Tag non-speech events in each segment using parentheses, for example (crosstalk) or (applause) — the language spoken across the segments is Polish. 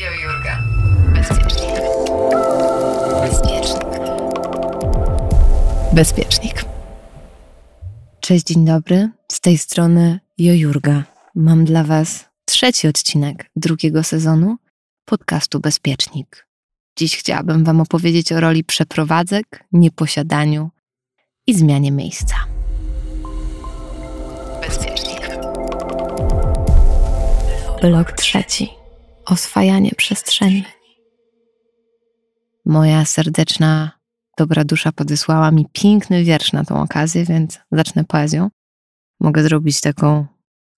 Jo Jurga. Bezpiecznik. Bezpiecznik. Bezpiecznik. Cześć, dzień dobry. Z tej strony Jo Jurga. Mam dla Was trzeci odcinek drugiego sezonu podcastu Bezpiecznik. Dziś chciałabym Wam opowiedzieć o roli przeprowadzek, nieposiadaniu i zmianie miejsca. Bezpiecznik. Blok trzeci. Oswajanie przestrzeni. Moja serdeczna, dobra dusza podesłała mi piękny wiersz na tą okazję, więc zacznę poezją. Mogę zrobić taką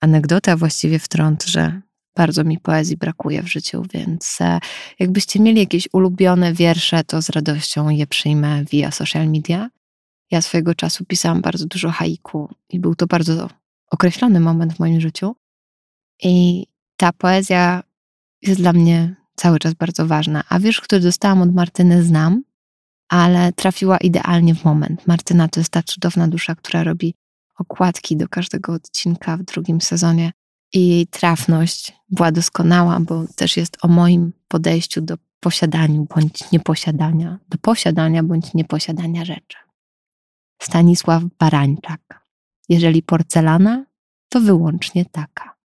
anegdotę, a właściwie wtrąd, że bardzo mi poezji brakuje w życiu, więc e, jakbyście mieli jakieś ulubione wiersze, to z radością je przyjmę via social media. Ja swojego czasu pisałam bardzo dużo haiku i był to bardzo określony moment w moim życiu. I ta poezja jest dla mnie cały czas bardzo ważna. A wiersz, który dostałam od Martyny, znam, ale trafiła idealnie w moment. Martyna to jest ta cudowna dusza, która robi okładki do każdego odcinka w drugim sezonie. I jej trafność była doskonała, bo też jest o moim podejściu do posiadania bądź nieposiadania, do posiadania bądź nieposiadania rzeczy. Stanisław Barańczak. Jeżeli porcelana, to wyłącznie taka.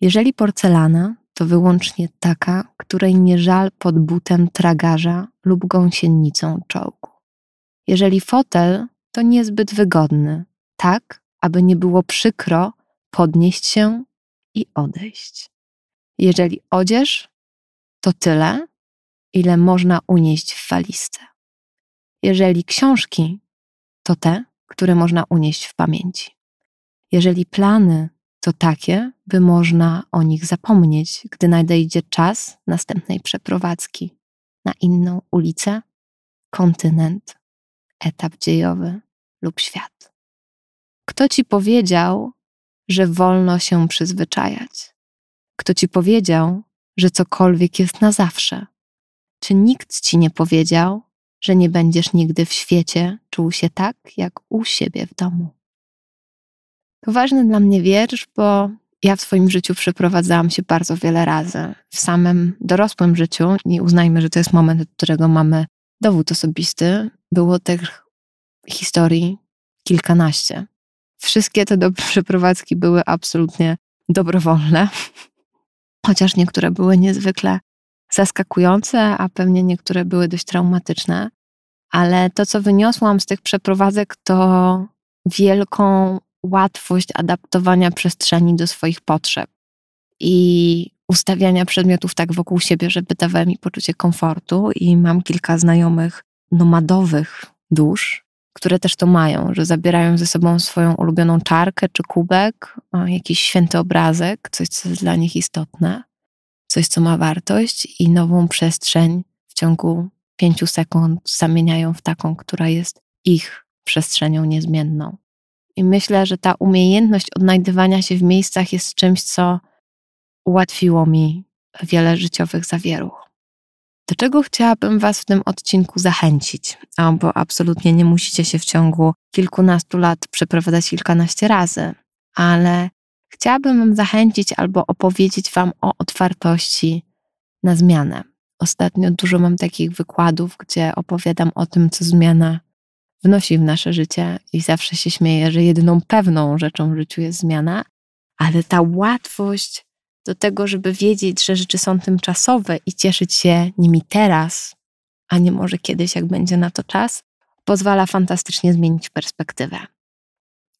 Jeżeli porcelana, to wyłącznie taka, której nie żal pod butem tragarza lub gąsienicą czołgu. Jeżeli fotel, to niezbyt wygodny, tak, aby nie było przykro podnieść się i odejść. Jeżeli odzież, to tyle, ile można unieść w walizce. Jeżeli książki, to te, które można unieść w pamięci. Jeżeli plany, to takie, by można o nich zapomnieć, gdy nadejdzie czas następnej przeprowadzki na inną ulicę, kontynent, etap dziejowy lub świat. Kto ci powiedział, że wolno się przyzwyczajać? Kto ci powiedział, że cokolwiek jest na zawsze? Czy nikt ci nie powiedział, że nie będziesz nigdy w świecie czuł się tak, jak u siebie w domu? To ważny dla mnie wiersz, bo ja w swoim życiu przeprowadzałam się bardzo wiele razy. W samym dorosłym życiu, i uznajmy, że to jest moment, od którego mamy dowód osobisty, było tych historii kilkanaście. Wszystkie te do (laughs) przeprowadzki były absolutnie dobrowolne, (laughs) chociaż niektóre były niezwykle zaskakujące, a pewnie niektóre były dość traumatyczne. Ale to, co wyniosłam z tych przeprowadzek, to wielką łatwość adaptowania przestrzeni do swoich potrzeb i ustawiania przedmiotów tak wokół siebie, żeby dawały mi poczucie komfortu. I mam kilka znajomych nomadowych dusz, które też to mają, że zabierają ze sobą swoją ulubioną czarkę czy kubek, jakiś święty obrazek, coś, co jest dla nich istotne, coś, co ma wartość, i nową przestrzeń w ciągu pięciu sekund zamieniają w taką, która jest ich przestrzenią niezmienną. I myślę, że ta umiejętność odnajdywania się w miejscach jest czymś, co ułatwiło mi wiele życiowych zawieruch. Do czego chciałabym Was w tym odcinku zachęcić? A, bo absolutnie nie musicie się w ciągu kilkunastu lat przeprowadzać kilkanaście razy, ale chciałabym zachęcić albo opowiedzieć Wam o otwartości na zmianę. Ostatnio dużo mam takich wykładów, gdzie opowiadam o tym, co zmiana wnosi w nasze życie i zawsze się śmieję, że jedyną pewną rzeczą w życiu jest zmiana, ale ta łatwość do tego, żeby wiedzieć, że rzeczy są tymczasowe i cieszyć się nimi teraz, a nie może kiedyś, jak będzie na to czas, pozwala fantastycznie zmienić perspektywę.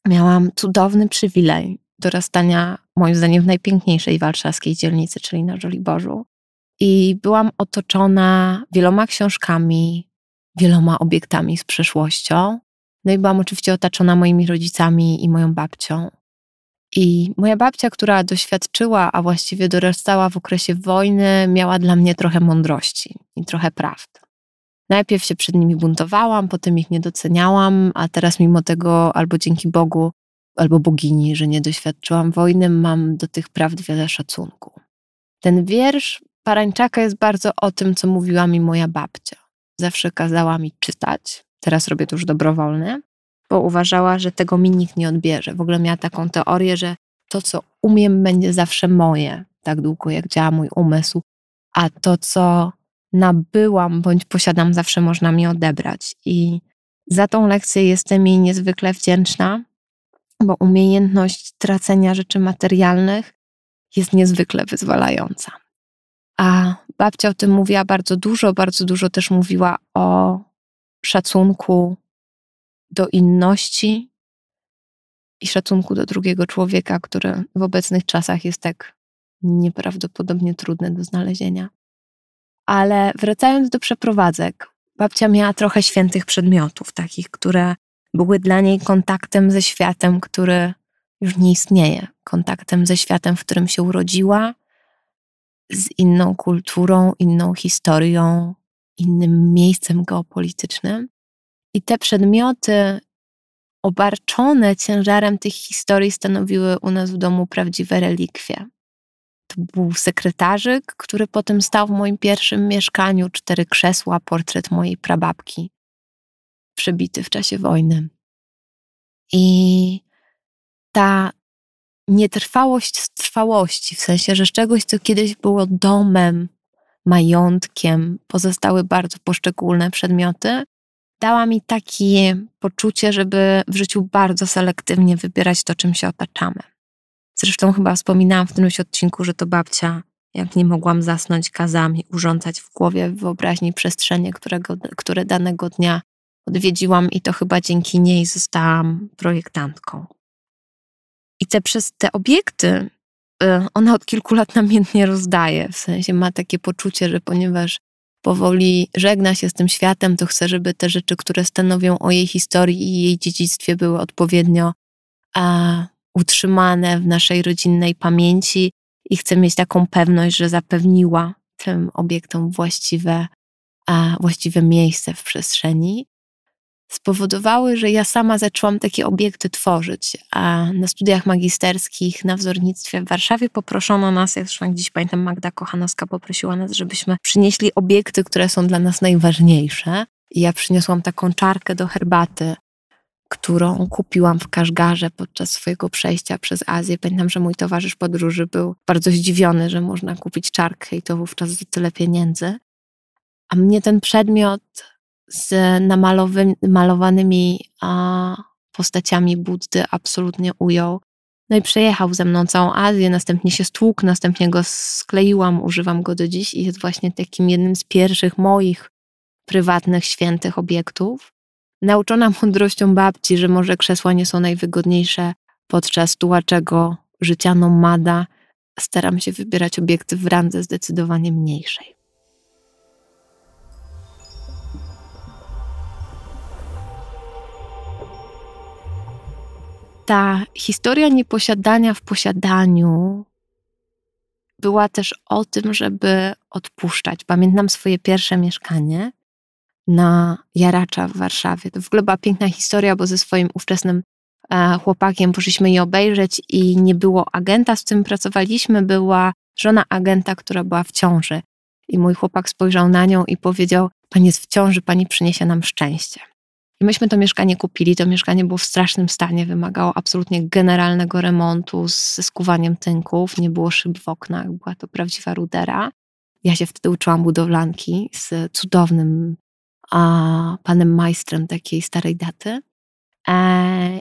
Miałam cudowny przywilej dorastania, moim zdaniem, w najpiękniejszej warszawskiej dzielnicy, czyli na Żoliborzu. I byłam otoczona wieloma książkami, wieloma obiektami z przeszłością. No i byłam oczywiście otaczona moimi rodzicami i moją babcią. I moja babcia, która doświadczyła, a właściwie dorastała w okresie wojny, miała dla mnie trochę mądrości i trochę prawd. Najpierw się przed nimi buntowałam, potem ich nie doceniałam, a teraz mimo tego, albo dzięki Bogu, albo bogini, że nie doświadczyłam wojny, mam do tych prawd wiele szacunku. Ten wiersz Parańczaka jest bardzo o tym, co mówiła mi moja babcia zawsze kazała mi czytać. Teraz robię to już dobrowolnie, bo uważała, że tego mi nikt nie odbierze. W ogóle miała taką teorię, że to, co umiem, będzie zawsze moje, tak długo jak działa mój umysł. a to, co nabyłam bądź posiadam, zawsze można mi odebrać. I za tą lekcję jestem jej niezwykle wdzięczna, bo umiejętność tracenia rzeczy materialnych jest niezwykle wyzwalająca. A babcia o tym mówiła bardzo dużo, bardzo dużo też mówiła o szacunku do inności i szacunku do drugiego człowieka, który w obecnych czasach jest tak nieprawdopodobnie trudne do znalezienia. Ale wracając do przeprowadzek, babcia miała trochę świętych przedmiotów, takich, które były dla niej kontaktem ze światem, który już nie istnieje, kontaktem ze światem, w którym się urodziła, z inną kulturą, inną historią, innym miejscem geopolitycznym. I te przedmioty obarczone ciężarem tych historii stanowiły u nas w domu prawdziwe relikwie. To był sekretarzyk, który potem stał w moim pierwszym mieszkaniu, cztery krzesła, portret mojej prababki, przebity w czasie wojny. I ta nietrwałość trwałości, w sensie, że z czegoś, co kiedyś było domem, majątkiem, pozostały bardzo poszczególne przedmioty, dała mi takie poczucie, żeby w życiu bardzo selektywnie wybierać to, czym się otaczamy. Zresztą chyba wspominałam w którymś odcinku, że to babcia, jak nie mogłam zasnąć, kazała mi urządzać w głowie, w wyobraźni przestrzenie, którego, które danego dnia odwiedziłam i to chyba dzięki niej zostałam projektantką. I te przez te obiekty y, ona od kilku lat namiętnie rozdaje. W sensie ma takie poczucie, że ponieważ powoli żegna się z tym światem, to chce, żeby te rzeczy, które stanowią o jej historii i jej dziedzictwie, były odpowiednio a, utrzymane w naszej rodzinnej pamięci i chce mieć taką pewność, że zapewniła tym obiektom właściwe, a, właściwe miejsce w przestrzeni spowodowały, że ja sama zaczęłam takie obiekty tworzyć. A na studiach magisterskich na wzornictwie w Warszawie poproszono nas, jak zresztą dziś pamiętam, Magda Kochanowska poprosiła nas, żebyśmy przynieśli obiekty, które są dla nas najważniejsze. I ja przyniosłam taką czarkę do herbaty, którą kupiłam w Kaszgarze podczas swojego przejścia przez Azję. Pamiętam, że mój towarzysz podróży był bardzo zdziwiony, że można kupić czarkę i to wówczas za tyle pieniędzy. A mnie ten przedmiot z namalowanymi postaciami Buddy absolutnie ujął. No i przejechał ze mną całą Azję, następnie się stłukł, następnie go skleiłam, używam go do dziś i jest właśnie takim jednym z pierwszych moich prywatnych, świętych obiektów. Nauczona mądrością babci, że może krzesła nie są najwygodniejsze podczas tułaczego życia nomada, staram się wybierać obiekty w randze zdecydowanie mniejszej. Ta historia nieposiadania w posiadaniu była też o tym, żeby odpuszczać. Pamiętam swoje pierwsze mieszkanie na Jaracza w Warszawie. To w ogóle była piękna historia, bo ze swoim ówczesnym e, chłopakiem poszliśmy je obejrzeć i nie było agenta, z którym pracowaliśmy, była żona agenta, która była w ciąży. I mój chłopak spojrzał na nią i powiedział: Pani jest w ciąży, pani przyniesie nam szczęście. I myśmy to mieszkanie kupili. To mieszkanie było w strasznym stanie, wymagało absolutnie generalnego remontu ze skuwaniem tynków, nie było szyb w oknach, była to prawdziwa rudera. Ja się wtedy uczyłam budowlanki z cudownym a, panem majstrem takiej starej daty. E,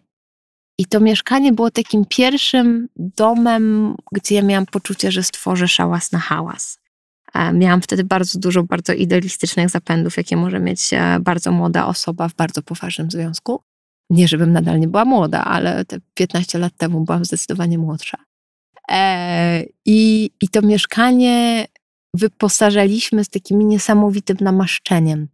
I to mieszkanie było takim pierwszym domem, gdzie ja miałam poczucie, że stworzę szałas na hałas. Miałam wtedy bardzo dużo bardzo idealistycznych zapędów, jakie może mieć e, bardzo młoda osoba w bardzo poważnym związku. Nie, żebym nadal nie była młoda, ale te 15 lat temu byłam zdecydowanie młodsza. E, I, I to mieszkanie wyposażaliśmy z takim niesamowitym namaszczeniem.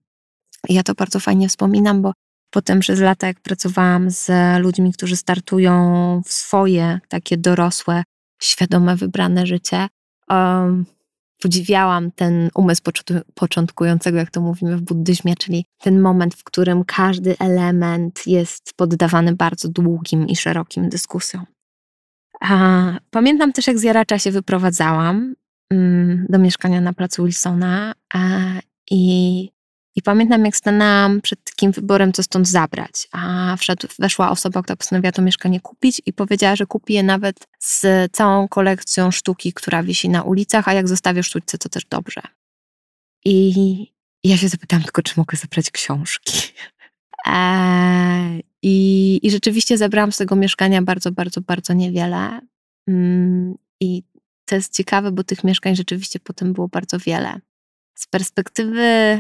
Ja to bardzo fajnie wspominam, bo potem przez lata, jak pracowałam z ludźmi, którzy startują w swoje takie dorosłe, świadome, wybrane życie, um, podziwiałam ten umysł początkującego, jak to mówimy w buddyzmie, czyli ten moment, w którym każdy element jest poddawany bardzo długim i szerokim dyskusjom. pamiętam też, jak z Jaracza się wyprowadzałam mm, do mieszkania na placu Wilsona i I pamiętam, jak stanęłam przed takim wyborem, co stąd zabrać. A wszedł, weszła osoba, która postanowiła to mieszkanie kupić i powiedziała, że kupi je nawet z całą kolekcją sztuki, która wisi na ulicach, a jak zostawię sztućce, to też dobrze. I ja się zapytałam tylko, czy mogę zabrać książki. Eee, (laughs) i, I rzeczywiście zabrałam z tego mieszkania bardzo, bardzo, bardzo niewiele. Mm, I to jest ciekawe, bo tych mieszkań rzeczywiście potem było bardzo wiele. Z perspektywy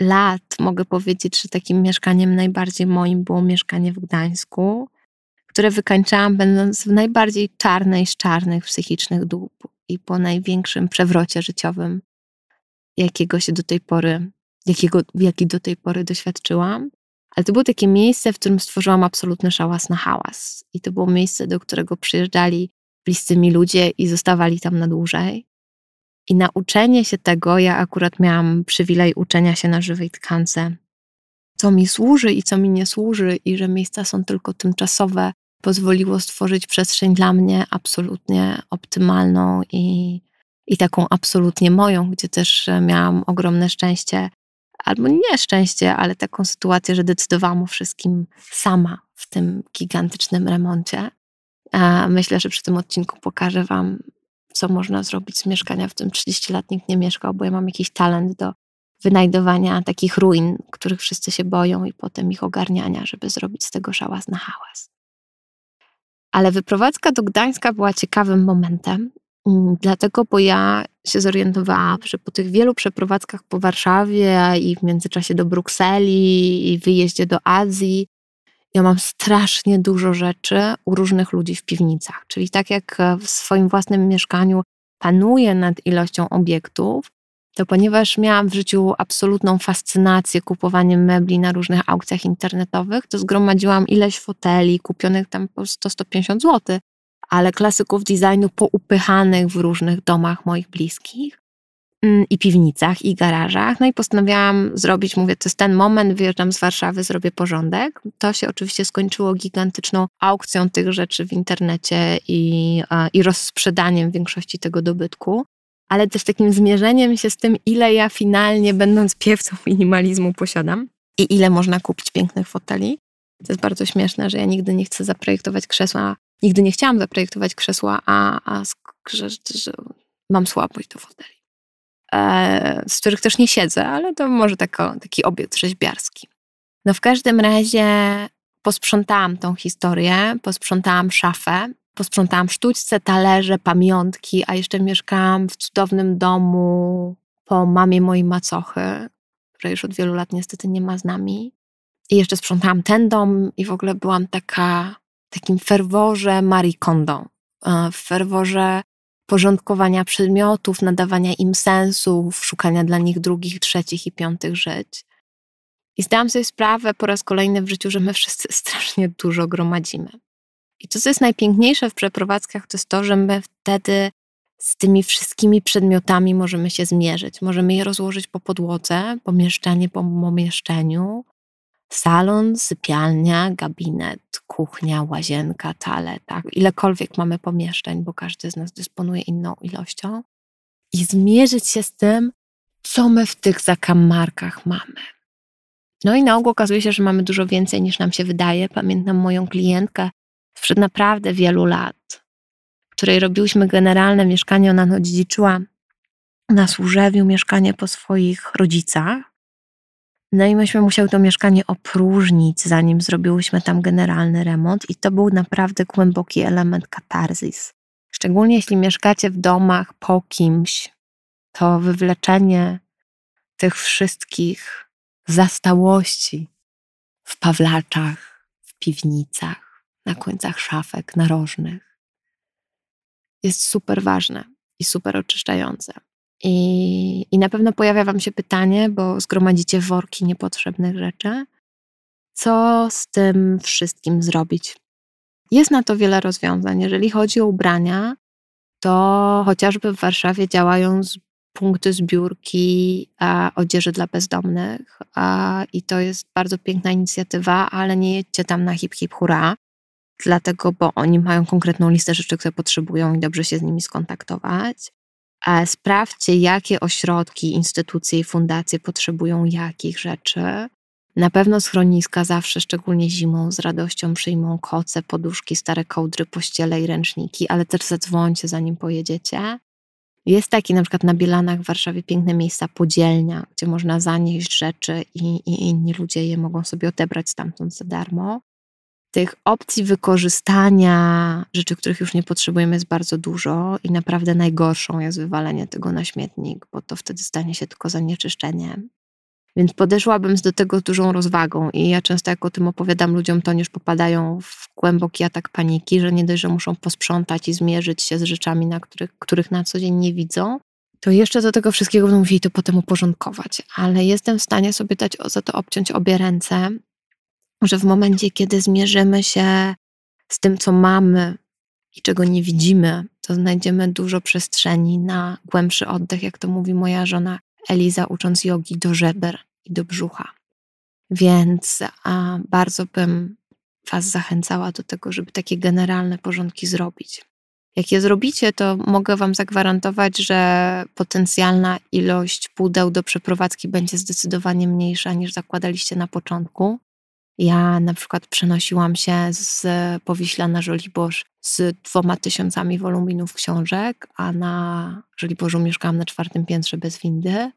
lat mogę powiedzieć, że takim mieszkaniem najbardziej moim było mieszkanie w Gdańsku, które wykańczałam będąc w najbardziej czarnej z czarnych psychicznych dół i po największym przewrocie życiowym, jakiego się do tej pory, jakiego, jaki do tej pory doświadczyłam. Ale to było takie miejsce, w którym stworzyłam absolutny szałas na hałas. I to było miejsce, do którego przyjeżdżali bliscy mi ludzie i zostawali tam na dłużej. I nauczenie się tego, ja akurat miałam przywilej uczenia się na żywej tkance, co mi służy i co mi nie służy, i że miejsca są tylko tymczasowe, pozwoliło stworzyć przestrzeń dla mnie absolutnie optymalną i, i taką absolutnie moją, gdzie też miałam ogromne szczęście, albo nie szczęście, ale taką sytuację, że decydowałam o wszystkim sama w tym gigantycznym remoncie. A myślę, że przy tym odcinku pokażę Wam co można zrobić z mieszkania, w tym 30 lat nikt nie mieszkał, bo ja mam jakiś talent do wynajdowania takich ruin, których wszyscy się boją i potem ich ogarniania, żeby zrobić z tego szałas na hałas. Ale wyprowadzka do Gdańska była ciekawym momentem, mm, dlatego, bo ja się zorientowałam, że po tych wielu przeprowadzkach po Warszawie i w międzyczasie do Brukseli i wyjeździe do Azji, ja mam strasznie dużo rzeczy u różnych ludzi w piwnicach. Czyli tak jak e, w swoim własnym mieszkaniu panuję nad ilością obiektów, to ponieważ miałam w życiu absolutną fascynację kupowaniem mebli na różnych aukcjach internetowych, to zgromadziłam ileś foteli kupionych tam po 100-150 zł, ale klasyków designu poupychanych w różnych domach moich bliskich. Mm, i piwnicach, i garażach. No i postanowiłam zrobić, mówię, to jest ten moment, wyjeżdżam z Warszawy, zrobię porządek. To się oczywiście skończyło gigantyczną aukcją tych rzeczy w internecie i, i rozsprzedaniem większości tego dobytku. Ale też takim zmierzeniem się z tym, ile ja finalnie, będąc piewcą minimalizmu, posiadam i ile można kupić pięknych foteli. To jest bardzo śmieszne, że ja nigdy nie chcę zaprojektować krzesła, nigdy nie chciałam zaprojektować krzesła, a, a że, że mam słabość do foteli. E, z których też nie siedzę, ale to może tako, taki obiekt rzeźbiarski. No w każdym razie posprzątałam tą historię, posprzątałam szafę, posprzątałam sztućce, talerze, pamiątki, a jeszcze mieszkałam w cudownym domu po mamie mojej macochy, która już od wielu lat niestety nie ma z nami. I jeszcze sprzątałam ten dom i w ogóle byłam taka, takim ferworze Marie Kondo, e, w ferworze porządkowania przedmiotów, nadawania im sensów, szukania dla nich drugich, trzecich i piątych żyć. I zdałam sobie sprawę po raz kolejny w życiu, że my wszyscy (laughs) strasznie dużo gromadzimy. I to, co jest najpiękniejsze w przeprowadzkach, to jest to, że my wtedy z tymi wszystkimi przedmiotami możemy się zmierzyć. Możemy je rozłożyć po podłodze, pomieszczenie po pomieszczeniu, salon, sypialnia, gabinet, kuchnia, łazienka, toaleta, tak, ilekolwiek mamy pomieszczeń, bo każdy z nas dysponuje inną ilością, i zmierzyć się z tym, co my w tych zakamarkach mamy. No i na ogół okazuje się, że mamy dużo więcej niż nam się wydaje. Pamiętam moją klientkę sprzed naprawdę wielu lat, której robiłyśmy generalne mieszkanie. Ona odziedziczyła na Służewiu mieszkanie po swoich rodzicach no i myśmy musiały to mieszkanie opróżnić, zanim zrobiłyśmy tam generalny remont, i to był naprawdę głęboki element katarzis. Szczególnie jeśli mieszkacie w domach po kimś, to wywleczenie tych wszystkich zastałości w pawlaczach, w piwnicach, na końcach szafek narożnych jest super ważne i super oczyszczające. I, I na pewno pojawia Wam się pytanie, bo zgromadzicie worki niepotrzebnych rzeczy. Co z tym wszystkim zrobić? Jest na to wiele rozwiązań. Jeżeli chodzi o ubrania, to chociażby w Warszawie działają punkty zbiórki a, odzieży dla bezdomnych. A, I to jest bardzo piękna inicjatywa, ale nie jedźcie tam na hip hip hura, dlatego, bo oni mają konkretną listę rzeczy, które potrzebują i dobrze się z nimi skontaktować. Sprawdźcie, jakie ośrodki, instytucje i fundacje potrzebują jakich rzeczy. Na pewno schroniska zawsze, szczególnie zimą, z radością przyjmą koce, poduszki, stare kołdry, pościele i ręczniki, ale też zadzwońcie zanim pojedziecie. Jest taki na przykład na Bielanach w Warszawie piękne miejsca podzielnia, gdzie można zanieść rzeczy i, i inni ludzie je mogą sobie odebrać stamtąd za darmo. Tych opcji wykorzystania rzeczy, których już nie potrzebujemy, jest bardzo dużo i naprawdę najgorszą jest wywalenie tego na śmietnik, bo to wtedy stanie się tylko zanieczyszczeniem. Więc podeszłabym do tego z dużą rozwagą i ja często jak o tym opowiadam ludziom, to już popadają w głęboki atak paniki, że nie dość, że muszą posprzątać i zmierzyć się z rzeczami, na których, których na co dzień nie widzą, to jeszcze do tego wszystkiego będą musieli to potem uporządkować. Ale jestem w stanie sobie dać za to obciąć obie ręce, że w momencie, kiedy zmierzymy się z tym, co mamy i czego nie widzimy, to znajdziemy dużo przestrzeni na głębszy oddech, jak to mówi moja żona Eliza, ucząc jogi do żeber i do brzucha. Więc a, bardzo bym Was zachęcała do tego, żeby takie generalne porządki zrobić. Jak je zrobicie, to mogę Wam zagwarantować, że potencjalna ilość pudeł do przeprowadzki będzie zdecydowanie mniejsza niż zakładaliście na początku. Ja na przykład przenosiłam się z Powiśla na Żoliborz z dwoma tysiącami woluminów książek, a na Żoliborzu mieszkałam na czwartym piętrze bez windy.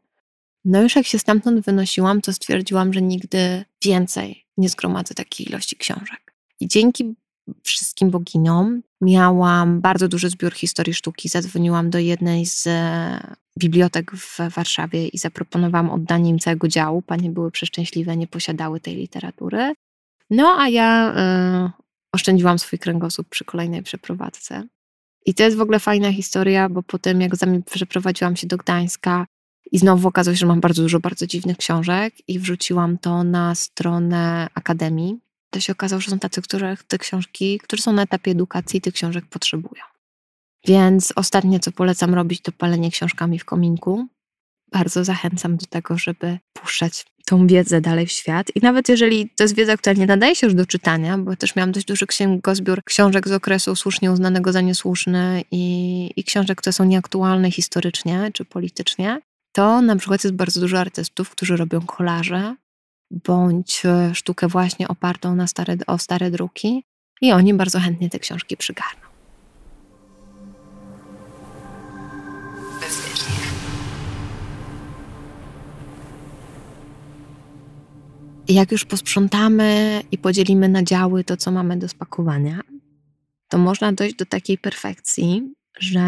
No już jak się stamtąd wynosiłam, to stwierdziłam, że nigdy więcej nie zgromadzę takiej ilości książek. I dzięki wszystkim boginiom miałam bardzo duży zbiór historii sztuki. Zadzwoniłam do jednej z e, bibliotek w Warszawie i zaproponowałam oddanie im całego działu. Panie były przeszczęśliwe, nie posiadały tej literatury. No a ja y, oszczędziłam swój kręgosłup przy kolejnej przeprowadzce. I to jest w ogóle fajna historia, bo potem jak przeprowadziłam się do Gdańska i znowu okazało się, że mam bardzo dużo bardzo dziwnych książek i wrzuciłam to na stronę Akademii. To się okazało, że są tacy, których te książki, którzy są na etapie edukacji, tych książek potrzebują. Więc ostatnie, co polecam robić, to palenie książkami w kominku. Bardzo zachęcam do tego, żeby puszczać tą wiedzę dalej w świat. I nawet jeżeli to jest wiedza, która nie nadaje się już do czytania, bo też miałam dość duży księgozbiór książek z okresu słusznie uznanego za niesłuszny i, i książek, które są nieaktualne historycznie czy politycznie, to na przykład jest bardzo dużo artystów, którzy robią kolarze bądź e, sztukę właśnie opartą na stare, o stare druki i oni bardzo chętnie te książki przygarną. Jak już posprzątamy i podzielimy na działy to, co mamy do spakowania, to można dojść do takiej perfekcji, że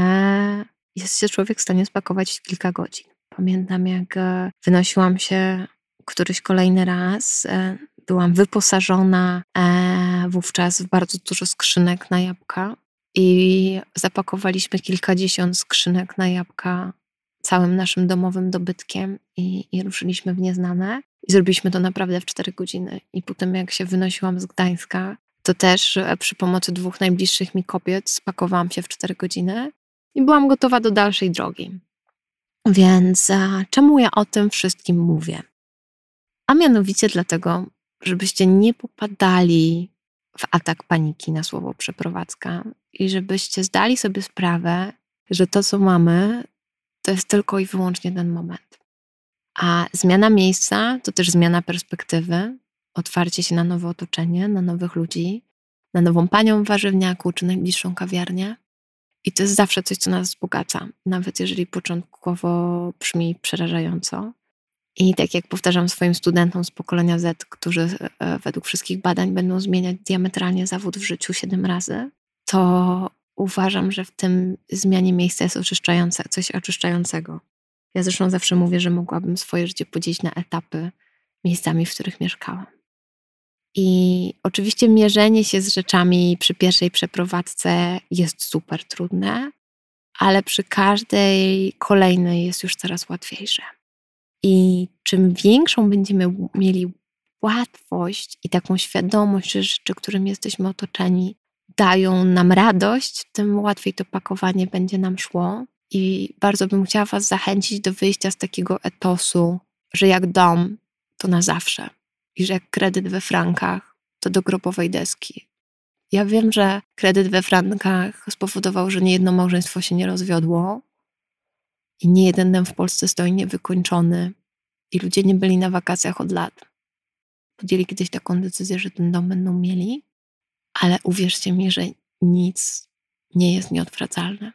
jest się człowiek w stanie spakować w kilka godzin. Pamiętam, jak e, wynosiłam się któryś kolejny raz. E, byłam wyposażona e, wówczas w bardzo dużo skrzynek na jabłka i zapakowaliśmy kilkadziesiąt skrzynek na jabłka całym naszym domowym dobytkiem i, i ruszyliśmy w nieznane. I zrobiliśmy to naprawdę w 4 godziny. I potem, jak się wynosiłam z Gdańska, to też przy pomocy dwóch najbliższych mi kobiet spakowałam się w 4 godziny i byłam gotowa do dalszej drogi. Więc czemu ja o tym wszystkim mówię? A mianowicie dlatego, żebyście nie popadali w atak paniki na słowo przeprowadzka i żebyście zdali sobie sprawę, że to, co mamy, to jest tylko i wyłącznie ten moment. A zmiana miejsca to też zmiana perspektywy, otwarcie się na nowe otoczenie, na nowych ludzi, na nową panią w warzywniaku czy najbliższą kawiarnię. I to jest zawsze coś, co nas wzbogaca, nawet jeżeli początkowo brzmi przerażająco. I tak jak powtarzam swoim studentom z pokolenia Z, którzy e, według wszystkich badań będą zmieniać diametralnie zawód w życiu siedem razy, to uważam, że w tym zmianie miejsca jest oczyszczające, coś oczyszczającego. Ja zresztą zawsze mówię, że mogłabym swoje życie podzielić na etapy miejscami, w których mieszkałam. I oczywiście mierzenie się z rzeczami przy pierwszej przeprowadzce jest super trudne, ale przy każdej kolejnej jest już coraz łatwiejsze. I czym większą będziemy mieli łatwość i taką świadomość, że rzeczy, którym jesteśmy otoczeni, dają nam radość, tym łatwiej to pakowanie będzie nam szło. I bardzo bym chciała Was zachęcić do wyjścia z takiego etosu, że jak dom, to na zawsze. I że jak kredyt we frankach, to do grobowej deski. Ja wiem, że kredyt we frankach spowodował, że niejedno małżeństwo się nie rozwiodło, i nie jeden dom w Polsce stoi niewykończony i ludzie nie byli na wakacjach od lat. Podjęli kiedyś taką decyzję, że ten dom będą mieli, ale uwierzcie mi, że nic nie jest nieodwracalne.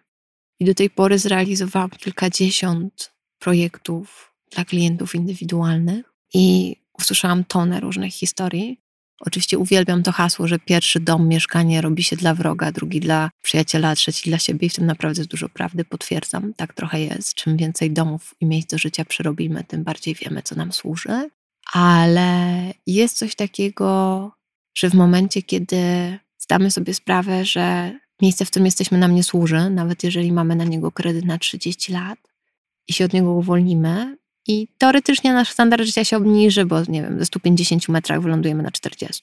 I do tej pory zrealizowałam kilkadziesiąt projektów dla klientów indywidualnych i usłyszałam tonę różnych historii. Oczywiście uwielbiam to hasło, że pierwszy dom, mieszkanie robi się dla wroga, drugi dla przyjaciela, trzeci dla siebie i w tym naprawdę jest dużo prawdy, potwierdzam. Tak trochę jest. Czym więcej domów i miejsc do życia przerobimy, tym bardziej wiemy, co nam służy. Ale jest coś takiego, że w momencie, kiedy zdamy sobie sprawę, że miejsce, w którym jesteśmy, nam nie służy, nawet jeżeli mamy na niego kredyt na 30 lat i się od niego uwolnimy. I teoretycznie nasz standard życia się obniży, bo nie wiem, ze 150 metrach wylądujemy na 40.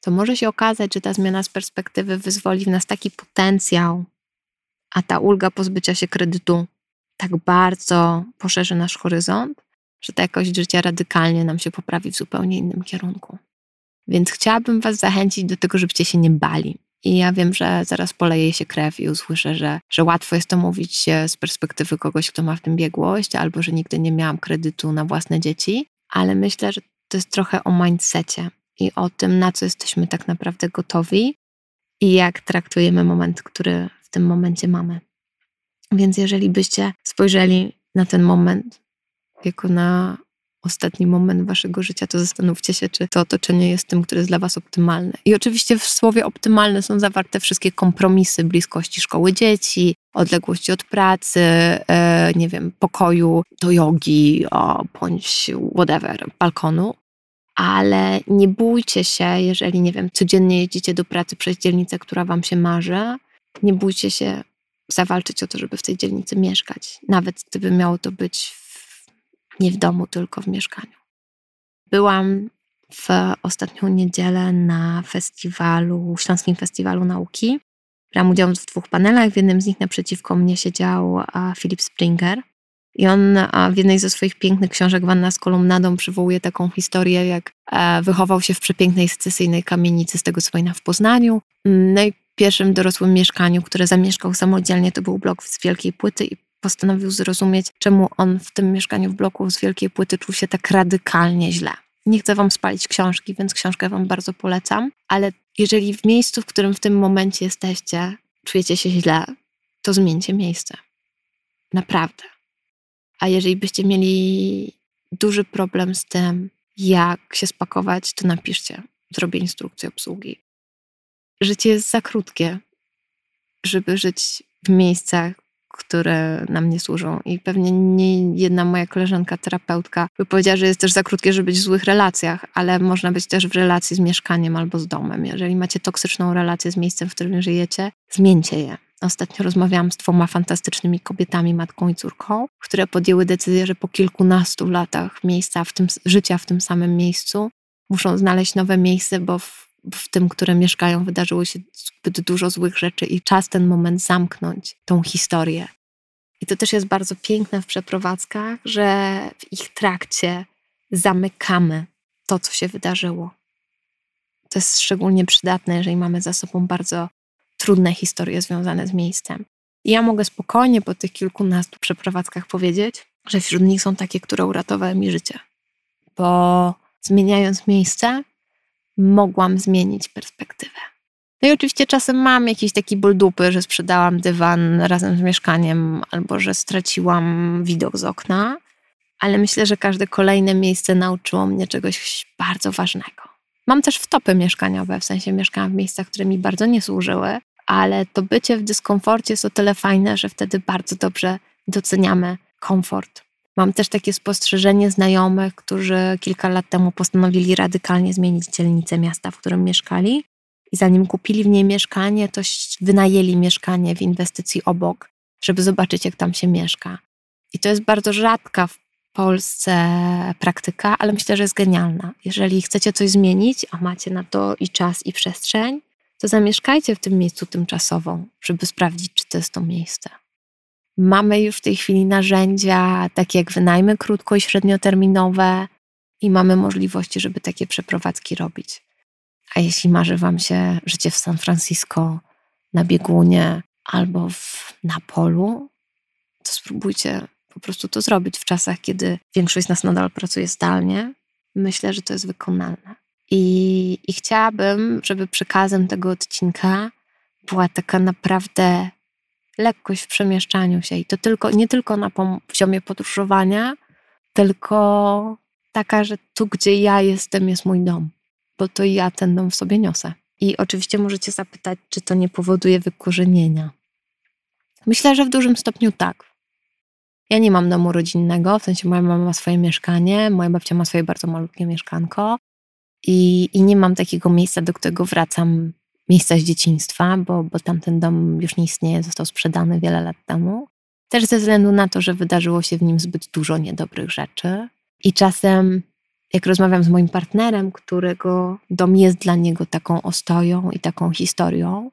To może się okazać, że ta zmiana z perspektywy wyzwoli w nas taki potencjał, a ta ulga pozbycia się kredytu tak bardzo poszerzy nasz horyzont, że ta jakość życia radykalnie nam się poprawi w zupełnie innym kierunku. Więc chciałabym Was zachęcić do tego, żebyście się nie bali. I ja wiem, że zaraz poleje się krew i usłyszę, że, że łatwo jest to mówić z perspektywy kogoś, kto ma w tym biegłość, albo że nigdy nie miałam kredytu na własne dzieci, ale myślę, że to jest trochę o mindsetie i o tym, na co jesteśmy tak naprawdę gotowi i jak traktujemy moment, który w tym momencie mamy. Więc jeżeli byście spojrzeli na ten moment jako na ostatni moment waszego życia, to zastanówcie się, czy to otoczenie jest tym, które jest dla was optymalne. I oczywiście w słowie optymalne są zawarte wszystkie kompromisy bliskości szkoły dzieci, odległości od pracy, e, nie wiem, pokoju do jogi, o, bądź whatever, balkonu. Ale nie bójcie się, jeżeli, nie wiem, codziennie jeździcie do pracy przez dzielnicę, która wam się marzy, nie bójcie się zawalczyć o to, żeby w tej dzielnicy mieszkać. Nawet gdyby miało to być nie w domu, tylko w mieszkaniu. Byłam w ostatnią niedzielę na festiwalu, Śląskim Festiwalu Nauki. Brałam udział w dwóch panelach. W jednym z nich naprzeciwko mnie siedział Philip Springer. I on w jednej ze swoich pięknych książek, Wanna z kolumnadą, przywołuje taką historię, jak e, wychował się w przepięknej secesyjnej kamienicy, z tego co pamiętam, w Poznaniu. No i pierwszym dorosłym mieszkaniu, które zamieszkał samodzielnie, to był blok z wielkiej płyty i postanowił zrozumieć, czemu on w tym mieszkaniu w bloku z wielkiej płyty czuł się tak radykalnie źle. Nie chcę wam spalić książki, więc książkę wam bardzo polecam, ale jeżeli w miejscu, w którym w tym momencie jesteście, czujecie się źle, to zmieńcie miejsce. Naprawdę. A jeżeli byście mieli duży problem z tym, jak się spakować, to napiszcie. Zrobię instrukcję obsługi. Życie jest za krótkie, żeby żyć w miejscach, które nam nie służą. I pewnie nie jedna moja koleżanka, terapeutka, by powiedziała, że jest też za krótkie, żeby być w złych relacjach, ale można być też w relacji z mieszkaniem albo z domem. Jeżeli macie toksyczną relację z miejscem, w którym żyjecie, zmieńcie je. Ostatnio rozmawiałam z dwoma fantastycznymi kobietami, matką i córką, które podjęły decyzję, że po kilkunastu latach miejsca w tym, życia w tym samym miejscu muszą znaleźć nowe miejsce, bo w w tym, które mieszkają, wydarzyło się zbyt dużo złych rzeczy i czas ten moment zamknąć, tą historię. I to też jest bardzo piękne w przeprowadzkach, że w ich trakcie zamykamy to, co się wydarzyło. To jest szczególnie przydatne, jeżeli mamy za sobą bardzo trudne historie związane z miejscem. I ja mogę spokojnie po tych kilkunastu przeprowadzkach powiedzieć, że wśród nich są takie, które uratowały mi życie. Bo zmieniając miejsce, mogłam zmienić perspektywę. No i oczywiście czasem mam jakiś taki ból dupy, że sprzedałam dywan razem z mieszkaniem albo że straciłam widok z okna, ale myślę, że każde kolejne miejsce nauczyło mnie czegoś bardzo ważnego. Mam też wtopy mieszkaniowe, w sensie mieszkałam w miejscach, które mi bardzo nie służyły, ale to bycie w dyskomforcie jest o tyle fajne, że wtedy bardzo dobrze doceniamy komfort. Mam też takie spostrzeżenie znajomych, którzy kilka lat temu postanowili radykalnie zmienić dzielnicę miasta, w którym mieszkali. I zanim kupili w niej mieszkanie, to wynajęli mieszkanie w inwestycji obok, żeby zobaczyć, jak tam się mieszka. I to jest bardzo rzadka w Polsce praktyka, ale myślę, że jest genialna. Jeżeli chcecie coś zmienić, a macie na to i czas, i przestrzeń, to zamieszkajcie w tym miejscu tymczasowo, żeby sprawdzić, czy to jest to miejsce. Mamy już w tej chwili narzędzia, takie jak wynajmy krótko i średnioterminowe, i mamy możliwości, żeby takie przeprowadzki robić. A jeśli marzy Wam się życie w San Francisco, na biegunie albo w, na polu, to spróbujcie po prostu to zrobić w czasach, kiedy większość z nas nadal pracuje zdalnie. Myślę, że to jest wykonalne. I, I chciałabym, żeby przekazem tego odcinka była taka naprawdę lekkość w przemieszczaniu się. I to tylko, nie tylko na poziomie podróżowania, tylko taka, że tu, gdzie ja jestem, jest mój dom, bo to ja ten dom w sobie niosę. I oczywiście możecie zapytać, czy to nie powoduje wykorzenienia. Myślę, że w dużym stopniu tak. Ja nie mam domu rodzinnego, w sensie moja mama ma swoje mieszkanie, moja babcia ma swoje bardzo malutkie mieszkanko i, i nie mam takiego miejsca, do którego wracam, miejsca z dzieciństwa, bo, bo tamten dom już nie istnieje, został sprzedany wiele lat temu. Też ze względu na to, że wydarzyło się w nim zbyt dużo niedobrych rzeczy. I czasem, jak rozmawiam z moim partnerem, którego dom jest dla niego taką ostoją i taką historią,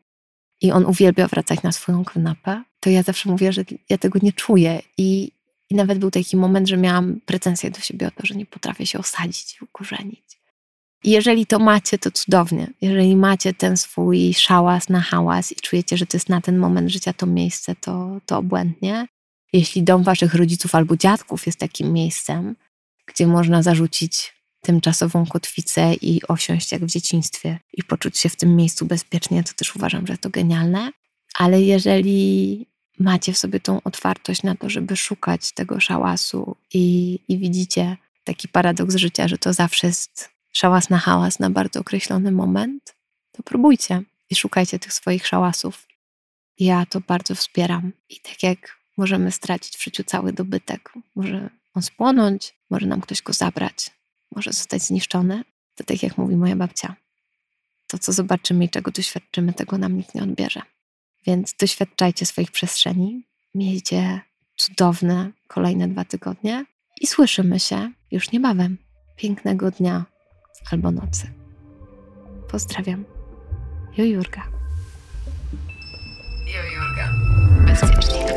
i on uwielbia wracać na swoją kanapę, to ja zawsze mówię, że ja tego nie czuję. I, I nawet był taki moment, że miałam pretensje do siebie o to, że nie potrafię się osadzić i ukorzenić. Jeżeli to macie, to cudownie. Jeżeli macie ten swój szałas na hałas i czujecie, że to jest na ten moment życia to miejsce, to, to obłędnie. Jeśli dom waszych rodziców albo dziadków jest takim miejscem, gdzie można zarzucić tymczasową kotwicę i osiąść jak w dzieciństwie i poczuć się w tym miejscu bezpiecznie, to też uważam, że to genialne. Ale jeżeli macie w sobie tą otwartość na to, żeby szukać tego szałasu i, i widzicie taki paradoks życia, że to zawsze jest szałas na hałas na bardzo określony moment, to próbujcie i szukajcie tych swoich szałasów. Ja to bardzo wspieram. I tak jak możemy stracić w życiu cały dobytek, może on spłonąć, może nam ktoś go zabrać, może zostać zniszczony, to tak jak mówi moja babcia, to co zobaczymy i czego doświadczymy, tego nam nikt nie odbierze. Więc doświadczajcie swoich przestrzeni, miejcie cudowne kolejne dwa tygodnie i słyszymy się już niebawem. Pięknego dnia albo nocy. Pozdrawiam. Jo Jurga. Jo Jurga. Bezpiecznie.